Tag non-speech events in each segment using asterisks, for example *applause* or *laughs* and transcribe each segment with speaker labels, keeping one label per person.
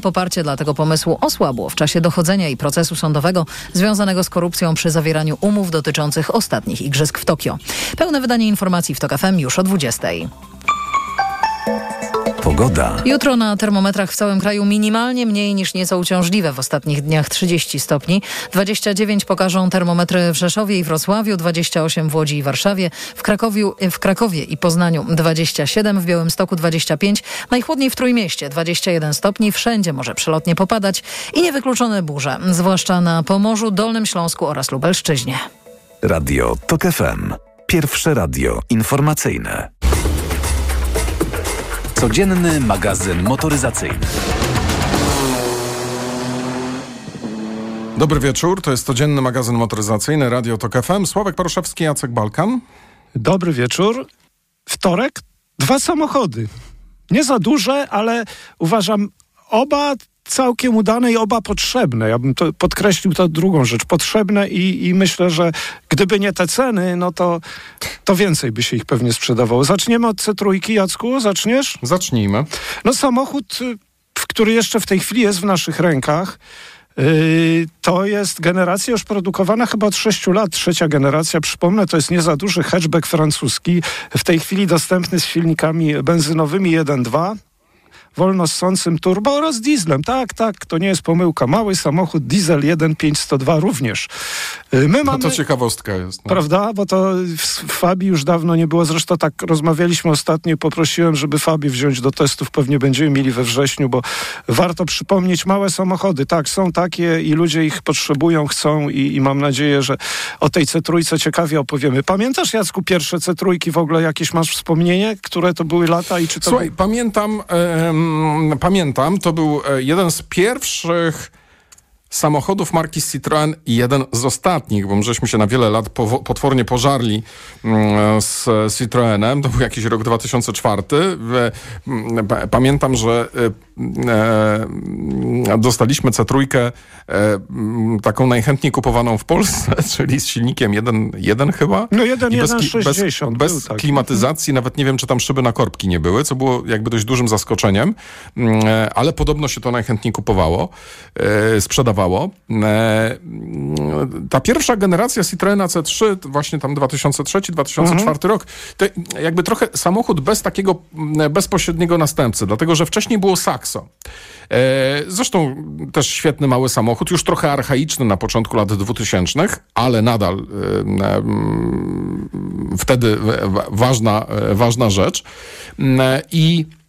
Speaker 1: Poparcie dla tego pomysłu osłabło w czasie dochodzenia i procesu sądowego związanego z korupcją przy zawieraniu umów dotyczących ostatnich igrzysk w Tokio. Pełne wydanie informacji w TOK FM już o 20.
Speaker 2: Pogoda.
Speaker 1: Jutro na termometrach w całym kraju minimalnie mniej niż nieco uciążliwe. W ostatnich dniach 30 stopni. 29 pokażą termometry w Rzeszowie i Wrocławiu, 28 w Łodzi i Warszawie, w, Krakowiu, w Krakowie i Poznaniu 27, w Białymstoku 25, najchłodniej w Trójmieście 21 stopni. Wszędzie może przelotnie popadać i niewykluczone burze, zwłaszcza na Pomorzu, Dolnym Śląsku oraz Lubelszczyźnie.
Speaker 2: Radio TOK FM. Pierwsze radio informacyjne. Codzienny magazyn motoryzacyjny.
Speaker 3: Dobry wieczór, to jest codzienny magazyn motoryzacyjny Radio Tok FM. Sławek Poruszewski, Jacek Balkan.
Speaker 4: Dobry wieczór. Wtorek, dwa samochody. Nie za duże, ale uważam oba całkiem udane i oba potrzebne. Ja bym to podkreślił tę drugą rzecz. Potrzebne i, i myślę, że gdyby nie te ceny, no to, to więcej by się ich pewnie sprzedawało. Zaczniemy od C3, Jacku? Zaczniesz?
Speaker 3: Zacznijmy.
Speaker 4: No samochód, który jeszcze w tej chwili jest w naszych rękach, Yy, to jest generacja już produkowana chyba od 6 lat, trzecia generacja. Przypomnę, to jest nie za duży hatchback francuski, w tej chwili dostępny z silnikami benzynowymi 1.2 wolno ssącym turbo oraz dieslem. Tak, tak, to nie jest pomyłka. Mały samochód diesel 1.502 również.
Speaker 3: Y, my mamy, no to ciekawostka jest.
Speaker 4: No. Prawda? Bo to w Fabii już dawno nie było. Zresztą tak rozmawialiśmy ostatnio. Poprosiłem, żeby Fabię wziąć do testów. Pewnie będziemy mieli we wrześniu, bo warto przypomnieć małe samochody. Tak, są takie i ludzie ich potrzebują, chcą i, i mam nadzieję, że o tej C3 ciekawie opowiemy. Pamiętasz, Jacku, pierwsze C3 w ogóle jakieś masz wspomnienie? Które to były lata i czy to...
Speaker 3: Słuchaj, pamiętam... pamiętam, to był e, jeden z pierwszych samochodów marki Citroën i jeden z ostatnich, bo żeśmy się na wiele lat potwornie pożarli mm, z Citroenem. To był jakiś rok 2004. Mm, pamiętam, że e, dostaliśmy C3 e, taką najchętniej kupowaną w Polsce, *laughs* czyli z silnikiem 1.1 chyba.
Speaker 4: No 1.1.60.
Speaker 3: Bez, bez klimatyzacji, nawet nie wiem, czy tam szyby na korbki nie były, co było jakby dość dużym zaskoczeniem, ale podobno się to najchętniej kupowało, sprzedawało E, ta pierwsza generacja Citroena C3, właśnie tam 2003-2004 mhm. rok, to jakby trochę samochód bez takiego bezpośredniego następcy, dlatego że wcześniej było Saxo. E, zresztą też świetny mały samochód, już trochę archaiczny na początku lat 2000, ale nadal e, wtedy ważna, ważna rzecz. I E, e,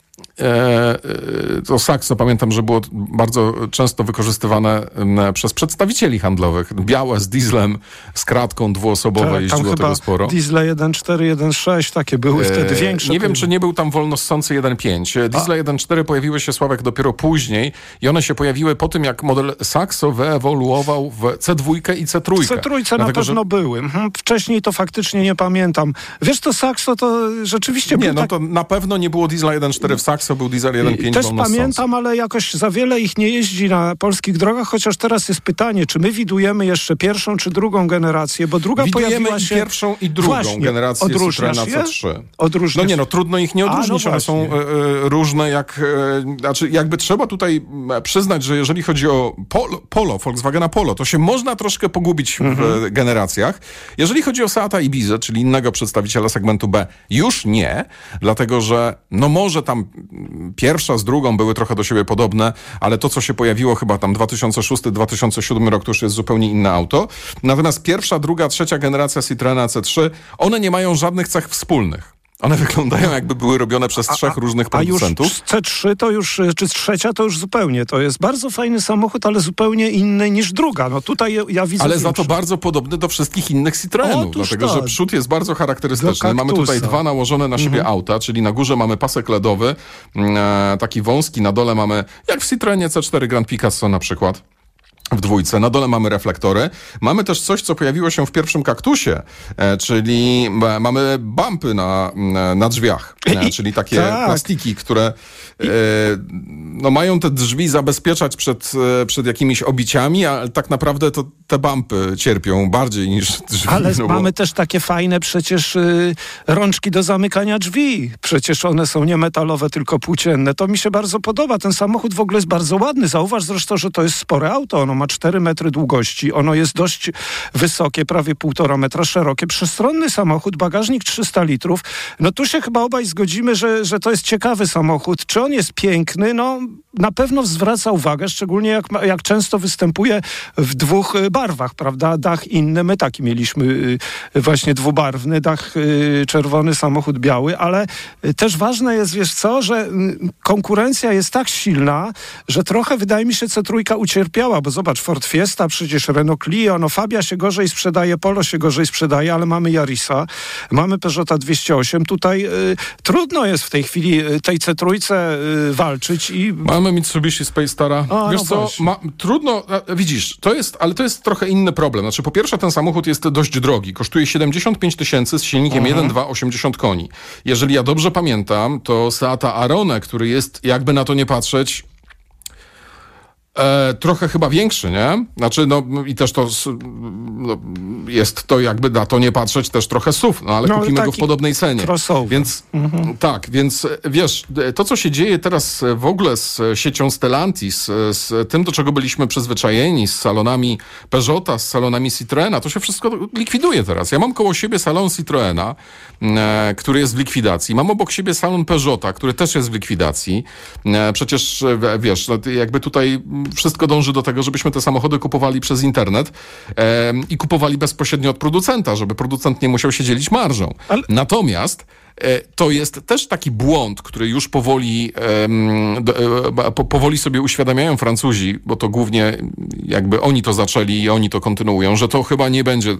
Speaker 3: to Saxo pamiętam, że było bardzo często wykorzystywane przez przedstawicieli handlowych. Białe z dieslem, z kratką dwuosobowe tak, jeździło tego sporo.
Speaker 4: Diesle 1.4, 1.6 takie były e, wtedy większe.
Speaker 3: Nie wiem, czy nie był tam wolno ssący 1.5. Diesle 1.4 pojawiły się, Sławek, dopiero później i one się pojawiły po tym, jak model Saxo wyewoluował w C2 i C3.
Speaker 4: C3 Dlatego, na pewno że... były. Mhm. Wcześniej to faktycznie nie pamiętam. Wiesz, to Saxo to rzeczywiście...
Speaker 3: Nie, no tak... to na pewno nie było Diesla 1.4 w Saxo Saxo był diesel 1.5
Speaker 4: Też pamiętam, ale jakoś za wiele ich nie jeździ na polskich drogach, chociaż teraz jest pytanie, czy my widujemy jeszcze pierwszą czy drugą generację, bo druga
Speaker 3: Widujemy
Speaker 4: pojawiła się...
Speaker 3: i pierwszą i drugą Właśnie, generację Citroena C3.
Speaker 4: Odróżniasz?
Speaker 3: No nie, no trudno ich nie odróżnić, A, no one są e, e, różne jak... E, znaczy jakby trzeba tutaj przyznać, że jeżeli chodzi o Polo, Polo Volkswagena Polo, to się można troszkę pogubić mhm. w generacjach. Jeżeli chodzi o Seata Ibiza, czyli innego przedstawiciela segmentu B, już nie, dlatego że no może tam pierwsza z drugą były trochę do siebie podobne, ale to, co się pojawiło chyba tam 2006-2007 rok, to już jest zupełnie inne auto. Natomiast pierwsza, druga, trzecia generacja Citroena C3, one nie mają żadnych cech wspólnych. One *laughs* wyglądają jakby były robione przez trzech a, różnych producentów.
Speaker 4: A już C3 to już, czy trzecia to już zupełnie. To jest bardzo fajny samochód, ale zupełnie inny niż druga. No tutaj ja widzę...
Speaker 3: Ale za to bardzo podobny do wszystkich innych Citroenów, dlatego tak. że przód jest bardzo charakterystyczny. Mamy tutaj dwa nałożone na siebie mhm. auta, czyli na górze mamy pasek LEDowy, mm, e, taki wąski, na dole mamy, jak w Citroenie C4 Grand Picasso na przykład w dwójce. Na dole mamy reflektory. Mamy też coś, co pojawiło się w pierwszym kaktusie, e, czyli e, mamy bumpy na, na drzwiach, e, czyli takie
Speaker 4: tak.
Speaker 3: plastiki, które no, mają te drzwi zabezpieczać przed, przed jakimiś obiciami, ale tak naprawdę to te bumpy cierpią bardziej niż *laughs* drzwi.
Speaker 4: Ale
Speaker 3: no bo-
Speaker 4: mamy też takie fajne przecież y, rączki do zamykania drzwi. Przecież one są nie metalowe, tylko płócienne. To mi się bardzo podoba. Ten samochód w ogóle jest bardzo ładny. Zauważ zresztą, że to jest spore auto. Ono ma 4 metry długości. Ono jest dość wysokie, prawie półtora metra szerokie. Przestronny samochód, bagażnik 300 litrów. No tu się chyba obaj zgodzimy, że, że to jest ciekawy samochód. Czy on jest piękny? No na pewno zwraca uwagę, szczególnie jak, ma- jak często występuje w dwóch y, barwach, prawda? Dach inny, my taki mieliśmy y, właśnie dwubarwny, dach y, czerwony, samochód biały, ale też ważne jest, wiesz co, że konkurencja jest tak silna, że trochę wydaje mi się C3 ucierpiała, bo zobacz, Ford Fiesta, przecież Renault Clio, no Fabia się gorzej sprzedaje, Polo się gorzej sprzedaje, ale mamy Yarisa, mamy Peugeota 208, tutaj y, trudno jest w tej chwili y, tej C3 y, walczyć i
Speaker 3: Mamy Mitsubishi Space Stara.
Speaker 4: A,
Speaker 3: Wiesz
Speaker 4: no
Speaker 3: co, ma, trudno, a, widzisz, to jest, ale to jest trochę inny problem. Znaczy, po pierwsze, ten samochód jest dość drogi. Kosztuje 75 tysięcy z silnikiem 1.2 80 koni. Jeżeli ja dobrze pamiętam, to Seata Arone, który jest, jakby na to nie patrzeć, E, trochę chyba większy, nie? Znaczy, no i też to no, jest to jakby na to nie patrzeć też trochę SUV, no ale
Speaker 4: No, ale
Speaker 3: kupimy go w podobnej cenie.
Speaker 4: crossover.
Speaker 3: Więc tak, więc e, wiesz, to co się dzieje teraz e, w ogóle z e, siecią Stellantis, z tym do czego byliśmy przyzwyczajeni, z salonami Peugeota, z salonami Citroena, to się wszystko likwiduje teraz. Ja mam koło siebie salon Citroena, e, który jest w likwidacji. Mam obok siebie salon Peugeota, który też jest w likwidacji. E, przecież wiesz, no, jakby tutaj mm, wszystko dąży do tego, żebyśmy te samochody kupowali przez internet e, i kupowali bezpośrednio od producenta, żeby producent nie musiał się dzielić marżą.
Speaker 4: Ale-
Speaker 3: Natomiast e, to jest też taki błąd, który już powoli, e, powoli sobie uświadamiają Francuzi, bo to głównie jakby oni to zaczęli i oni to kontynuują, że to chyba nie będzie.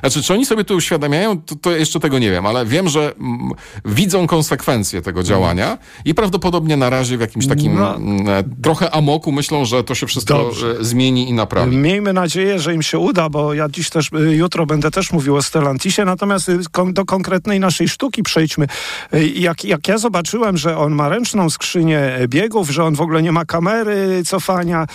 Speaker 3: Znaczy, czy oni sobie to uświadamiają, to, to jeszcze tego nie wiem, ale wiem, że mm, widzą konsekwencje tego działania i prawdopodobnie na razie w jakimś takim
Speaker 4: No.
Speaker 3: mm, e, trochę amoku myślą, że to się wszystko
Speaker 4: Dobrze.
Speaker 3: e, zmieni i naprawi.
Speaker 4: Miejmy nadzieję, że im się uda, bo ja dziś też, y, jutro będę też mówił o Stellantisie, natomiast do konkretnej naszej sztuki przejdźmy. Jak, jak ja zobaczyłem, że on ma ręczną skrzynię biegów, że on w ogóle nie ma kamery cofania,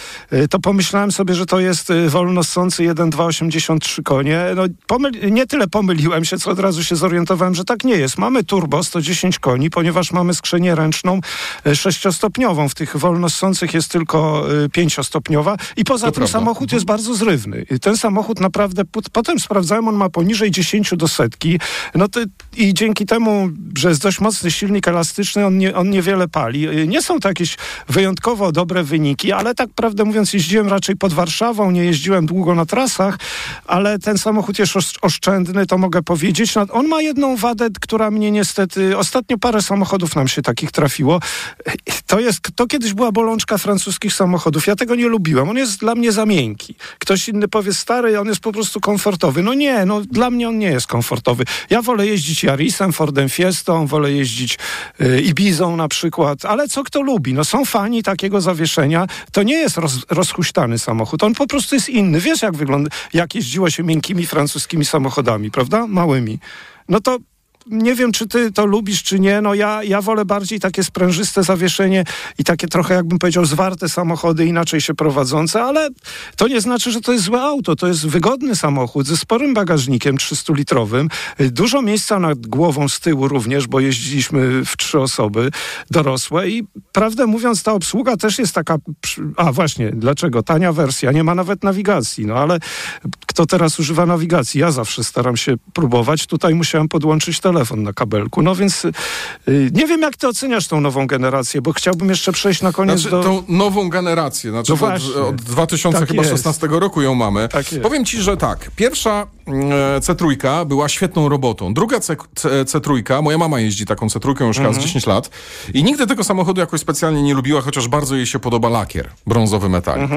Speaker 4: to pomyślałem sobie, że to jest y, wolno ssący 1,283 konie. No, pomyl- nie tyle pomyliłem się, co od razu się zorientowałem, że tak nie jest. Mamy turbo 110 koni, ponieważ mamy skrzynię ręczną y, sześciostopniową. W tych wolno ssących jest tylko y, pięciostopniowa i poza
Speaker 3: To
Speaker 4: tym
Speaker 3: prawda.
Speaker 4: samochód jest bardzo zrywny. I Ten samochód naprawdę, pot- potem sprawdzałem, on ma poniżej 10 do setki. No to, I dzięki temu, że jest dość mocny silnik elastyczny, on, nie, on niewiele pali. Y, Nie są to jakieś wyjątkowo dobre wyniki, ale tak prawdę mówiąc jeździłem raczej pod Warszawą, nie jeździłem długo na trasach, ale ten samochód jest osz- oszczędny, to mogę powiedzieć. No, On ma jedną wadę, która mnie niestety, ostatnio parę samochodów nam się takich trafiło. To jest, to kiedyś była bolączka francuskich samochodów. Ja tego nie lubiłem. On jest dla mnie za miękki. Ktoś inny powie stary, on jest po prostu komfortowy. No nie, no dla mnie on nie jest komfortowy. Ja wolę jeździć Yarisem, Fordem Fiestą, wolę jeździć y, Ibizą na przykład, ale co kto lubi? No są fani takiego zawieszenia. To nie jest roz, rozhuśtany samochód. On po prostu jest inny. Wiesz jak wygląda, jak jeździło się miękkimi francuskimi samochodami, prawda? Małymi. No to nie wiem, czy ty to lubisz, czy nie. No ja, ja wolę bardziej takie sprężyste zawieszenie i takie trochę, jakbym powiedział, zwarte samochody, inaczej się prowadzące, ale to nie znaczy, że to jest złe auto. To jest wygodny samochód ze sporym bagażnikiem 300-litrowym. Y, Dużo miejsca nad głową z tyłu również, bo jeździliśmy w trzy osoby dorosłe i prawdę mówiąc, ta obsługa też jest taka... A właśnie, dlaczego? Tania wersja, nie ma nawet nawigacji. No ale kto teraz używa nawigacji? Ja zawsze staram się próbować. Tutaj musiałem podłączyć telefon na kabelku. No więc y, nie wiem, jak ty oceniasz tą nową generację, bo chciałbym jeszcze przejść na koniec
Speaker 3: Znaczy,
Speaker 4: do...
Speaker 3: tą nową generację, znaczy
Speaker 4: No
Speaker 3: od, od 2016
Speaker 4: Tak
Speaker 3: roku ją mamy.
Speaker 4: Tak.
Speaker 3: Powiem ci, że tak, pierwsza C3 była świetną robotą. Druga C, C, C3, moja mama jeździ taką C3 już chyba z 10 lat i nigdy tego samochodu jakoś specjalnie nie lubiła, chociaż bardzo jej się podoba lakier, brązowy metalik.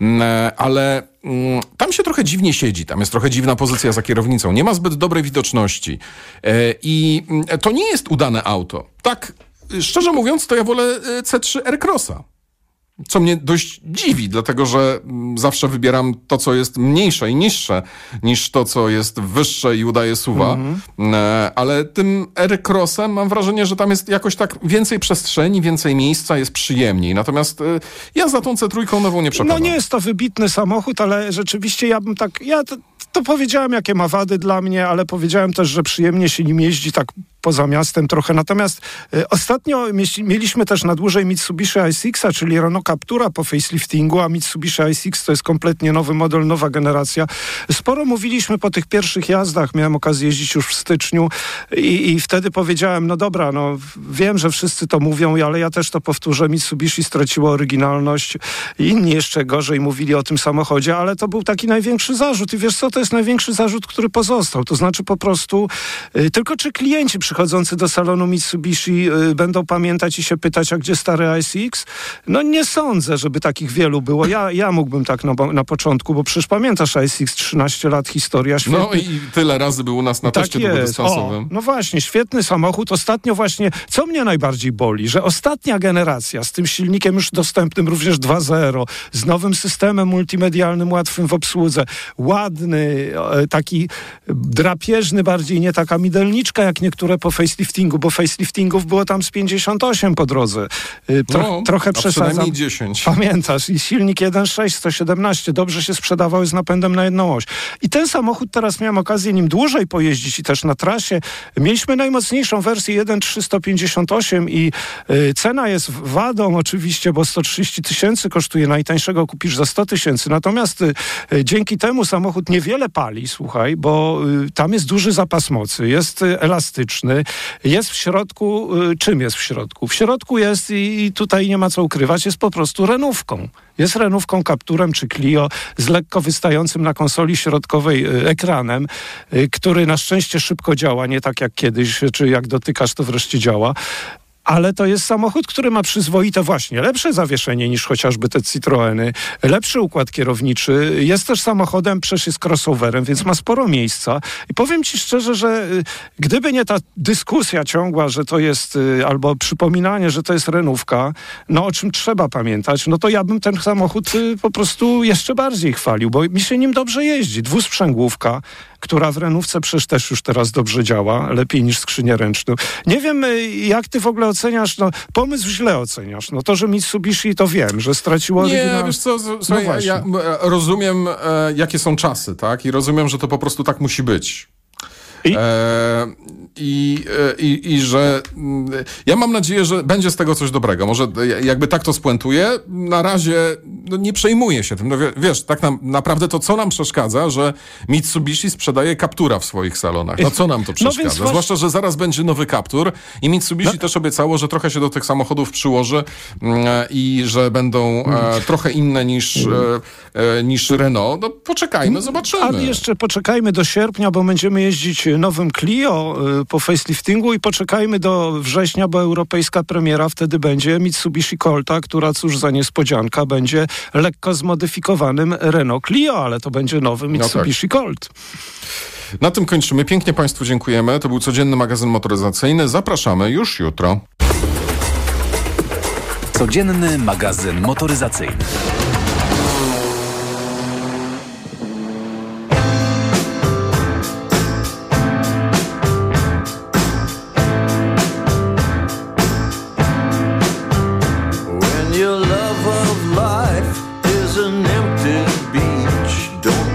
Speaker 3: Mm, e, Ale mm, tam się trochę dziwnie siedzi, tam jest trochę dziwna pozycja za kierownicą, nie ma zbyt dobrej widoczności E, i mm, to nie jest udane auto. Tak, y, szczerze mówiąc, to ja wolę y, C3 R-Crossa. Co mnie dość dziwi, dlatego że mm, zawsze wybieram to, co jest mniejsze i niższe niż to, co jest wyższe i udaje suwa. Mm -hmm. Ale tym Crossem mam wrażenie, że tam jest jakoś tak więcej przestrzeni, więcej miejsca, jest przyjemniej. Natomiast e, ja za tą C3 nową nie przepadam.
Speaker 4: No nie jest to wybitny samochód, ale rzeczywiście ja bym tak, ja to, powiedziałem, jakie ma wady dla mnie, ale powiedziałem też, że przyjemnie się nim jeździ tak poza miastem trochę. Natomiast y, ostatnio mieliśmy też na dłużej Mitsubishi ISX-a, czyli Renault Captura po faceliftingu, a Mitsubishi ISX to jest kompletnie nowy model, nowa generacja. Sporo mówiliśmy po tych pierwszych jazdach, miałem okazję jeździć już w styczniu i, i wtedy powiedziałem, no dobra, no wiem, że wszyscy to mówią, ale ja też to powtórzę, Mitsubishi straciło oryginalność, inni jeszcze gorzej mówili o tym samochodzie, ale to był taki największy zarzut i wiesz co, to jest największy zarzut, który pozostał, to znaczy po prostu y, tylko czy klienci przy przychodzący do salonu Mitsubishi y, będą pamiętać i się pytać, a gdzie stary ISX? No nie sądzę, żeby takich wielu było. Ja, ja mógłbym tak na, na początku, bo przecież pamiętasz ISX 13 lat, historia świetna.
Speaker 3: No i tyle razy był u nas na tak teście długodystansowym.
Speaker 4: no właśnie, świetny samochód. Ostatnio właśnie, co mnie najbardziej boli, że ostatnia generacja z tym silnikiem już dostępnym również 2.0, z nowym systemem multimedialnym łatwym w obsłudze, ładny, taki drapieżny bardziej, nie taka midelniczka jak niektóre po faceliftingu, bo faceliftingów było tam z 58 po drodze.
Speaker 3: Y, tro, no, trochę przesadzam. 10.
Speaker 4: Pamiętasz? I silnik 1.6, 117. Dobrze się sprzedawały z napędem na jedną oś. I ten samochód teraz miałem okazję nim dłużej pojeździć i też na trasie. Mieliśmy najmocniejszą wersję 1.358 i y, cena jest wadą oczywiście, bo 130 tysięcy kosztuje. Najtańszego kupisz za 100 tysięcy. Natomiast y, y, dzięki temu samochód niewiele pali, słuchaj, bo y, tam jest duży zapas mocy, jest y, elastyczny jest w środku, czym jest w środku? W środku jest i tutaj nie ma co ukrywać, jest po prostu renówką. Jest renówką Capturem czy Clio z lekko wystającym na konsoli środkowej y, ekranem, y, który na szczęście szybko działa, nie tak jak kiedyś, czy jak dotykasz to wreszcie działa ale to jest samochód, który ma przyzwoite właśnie lepsze zawieszenie niż chociażby te Citroeny, lepszy układ kierowniczy, jest też samochodem, przecież jest crossoverem, więc ma sporo miejsca i powiem ci szczerze, że y, gdyby nie ta dyskusja ciągła, że to jest y, albo przypominanie, że to jest renówka, no o czym trzeba pamiętać, no to ja bym ten samochód y, po prostu jeszcze bardziej chwalił, bo mi się nim dobrze jeździ. Dwusprzęgłówka, która w renówce przecież też już teraz dobrze działa, lepiej niż skrzynię ręczną. Nie wiem, jak ty w ogóle oceniasz, no pomysł źle oceniasz. No to, że Mitsubishi to wiem, że straciło
Speaker 3: Nie, oryginał... wiesz co, słuchaj, no ja, ja rozumiem, e, jakie są czasy, tak? I rozumiem, że to po prostu tak musi być. I? E, i, i, i że ja mam nadzieję, że będzie z tego coś dobrego. Może jakby tak to spuentuję, na razie no, nie przejmuję się tym. No, wiesz, tak nam, naprawdę to co nam przeszkadza, że Mitsubishi sprzedaje kaptura w swoich salonach. No co nam to no przeszkadza? No Zwłaszcza, że zaraz będzie nowy kaptur i Mitsubishi no. też obiecało, że trochę się do tych samochodów przyłoży mm, i że będą e, mm. trochę inne niż, e, e, niż Renault. No poczekajmy, zobaczymy.
Speaker 4: Ale jeszcze poczekajmy do sierpnia, bo będziemy jeździć nowym Clio y, po faceliftingu i poczekajmy do września, bo europejska premiera wtedy będzie Mitsubishi Colta, która cóż za niespodzianka będzie lekko zmodyfikowanym Renault Clio, ale to będzie nowy Mitsubishi no tak. Colt.
Speaker 3: Na tym kończymy. Pięknie Państwu dziękujemy. To był codzienny magazyn motoryzacyjny. Zapraszamy już jutro.
Speaker 2: Codzienny magazyn motoryzacyjny.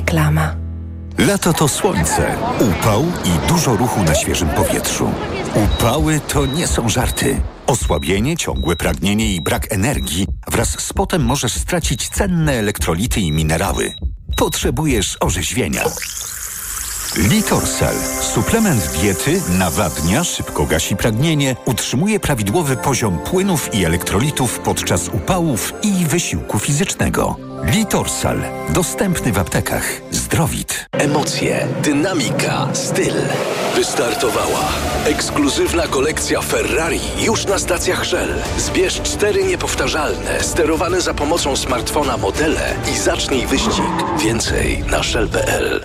Speaker 5: Reklama.
Speaker 6: Lato to słońce, upał i dużo ruchu na świeżym powietrzu. Upały to nie są żarty. Osłabienie, ciągłe pragnienie i brak energii wraz z potem możesz stracić cenne elektrolity i minerały. Potrzebujesz orzeźwienia. Litorsal. Suplement diety nawadnia, szybko gasi pragnienie, utrzymuje prawidłowy poziom płynów i elektrolitów podczas upałów i wysiłku fizycznego. Litorsal. Dostępny w aptekach. Zdrowit.
Speaker 7: Emocje, dynamika, styl. Wystartowała ekskluzywna kolekcja Ferrari już na stacjach Shell. Zbierz cztery niepowtarzalne, sterowane za pomocą smartfona modele i zacznij wyścig. Więcej na shell.pl.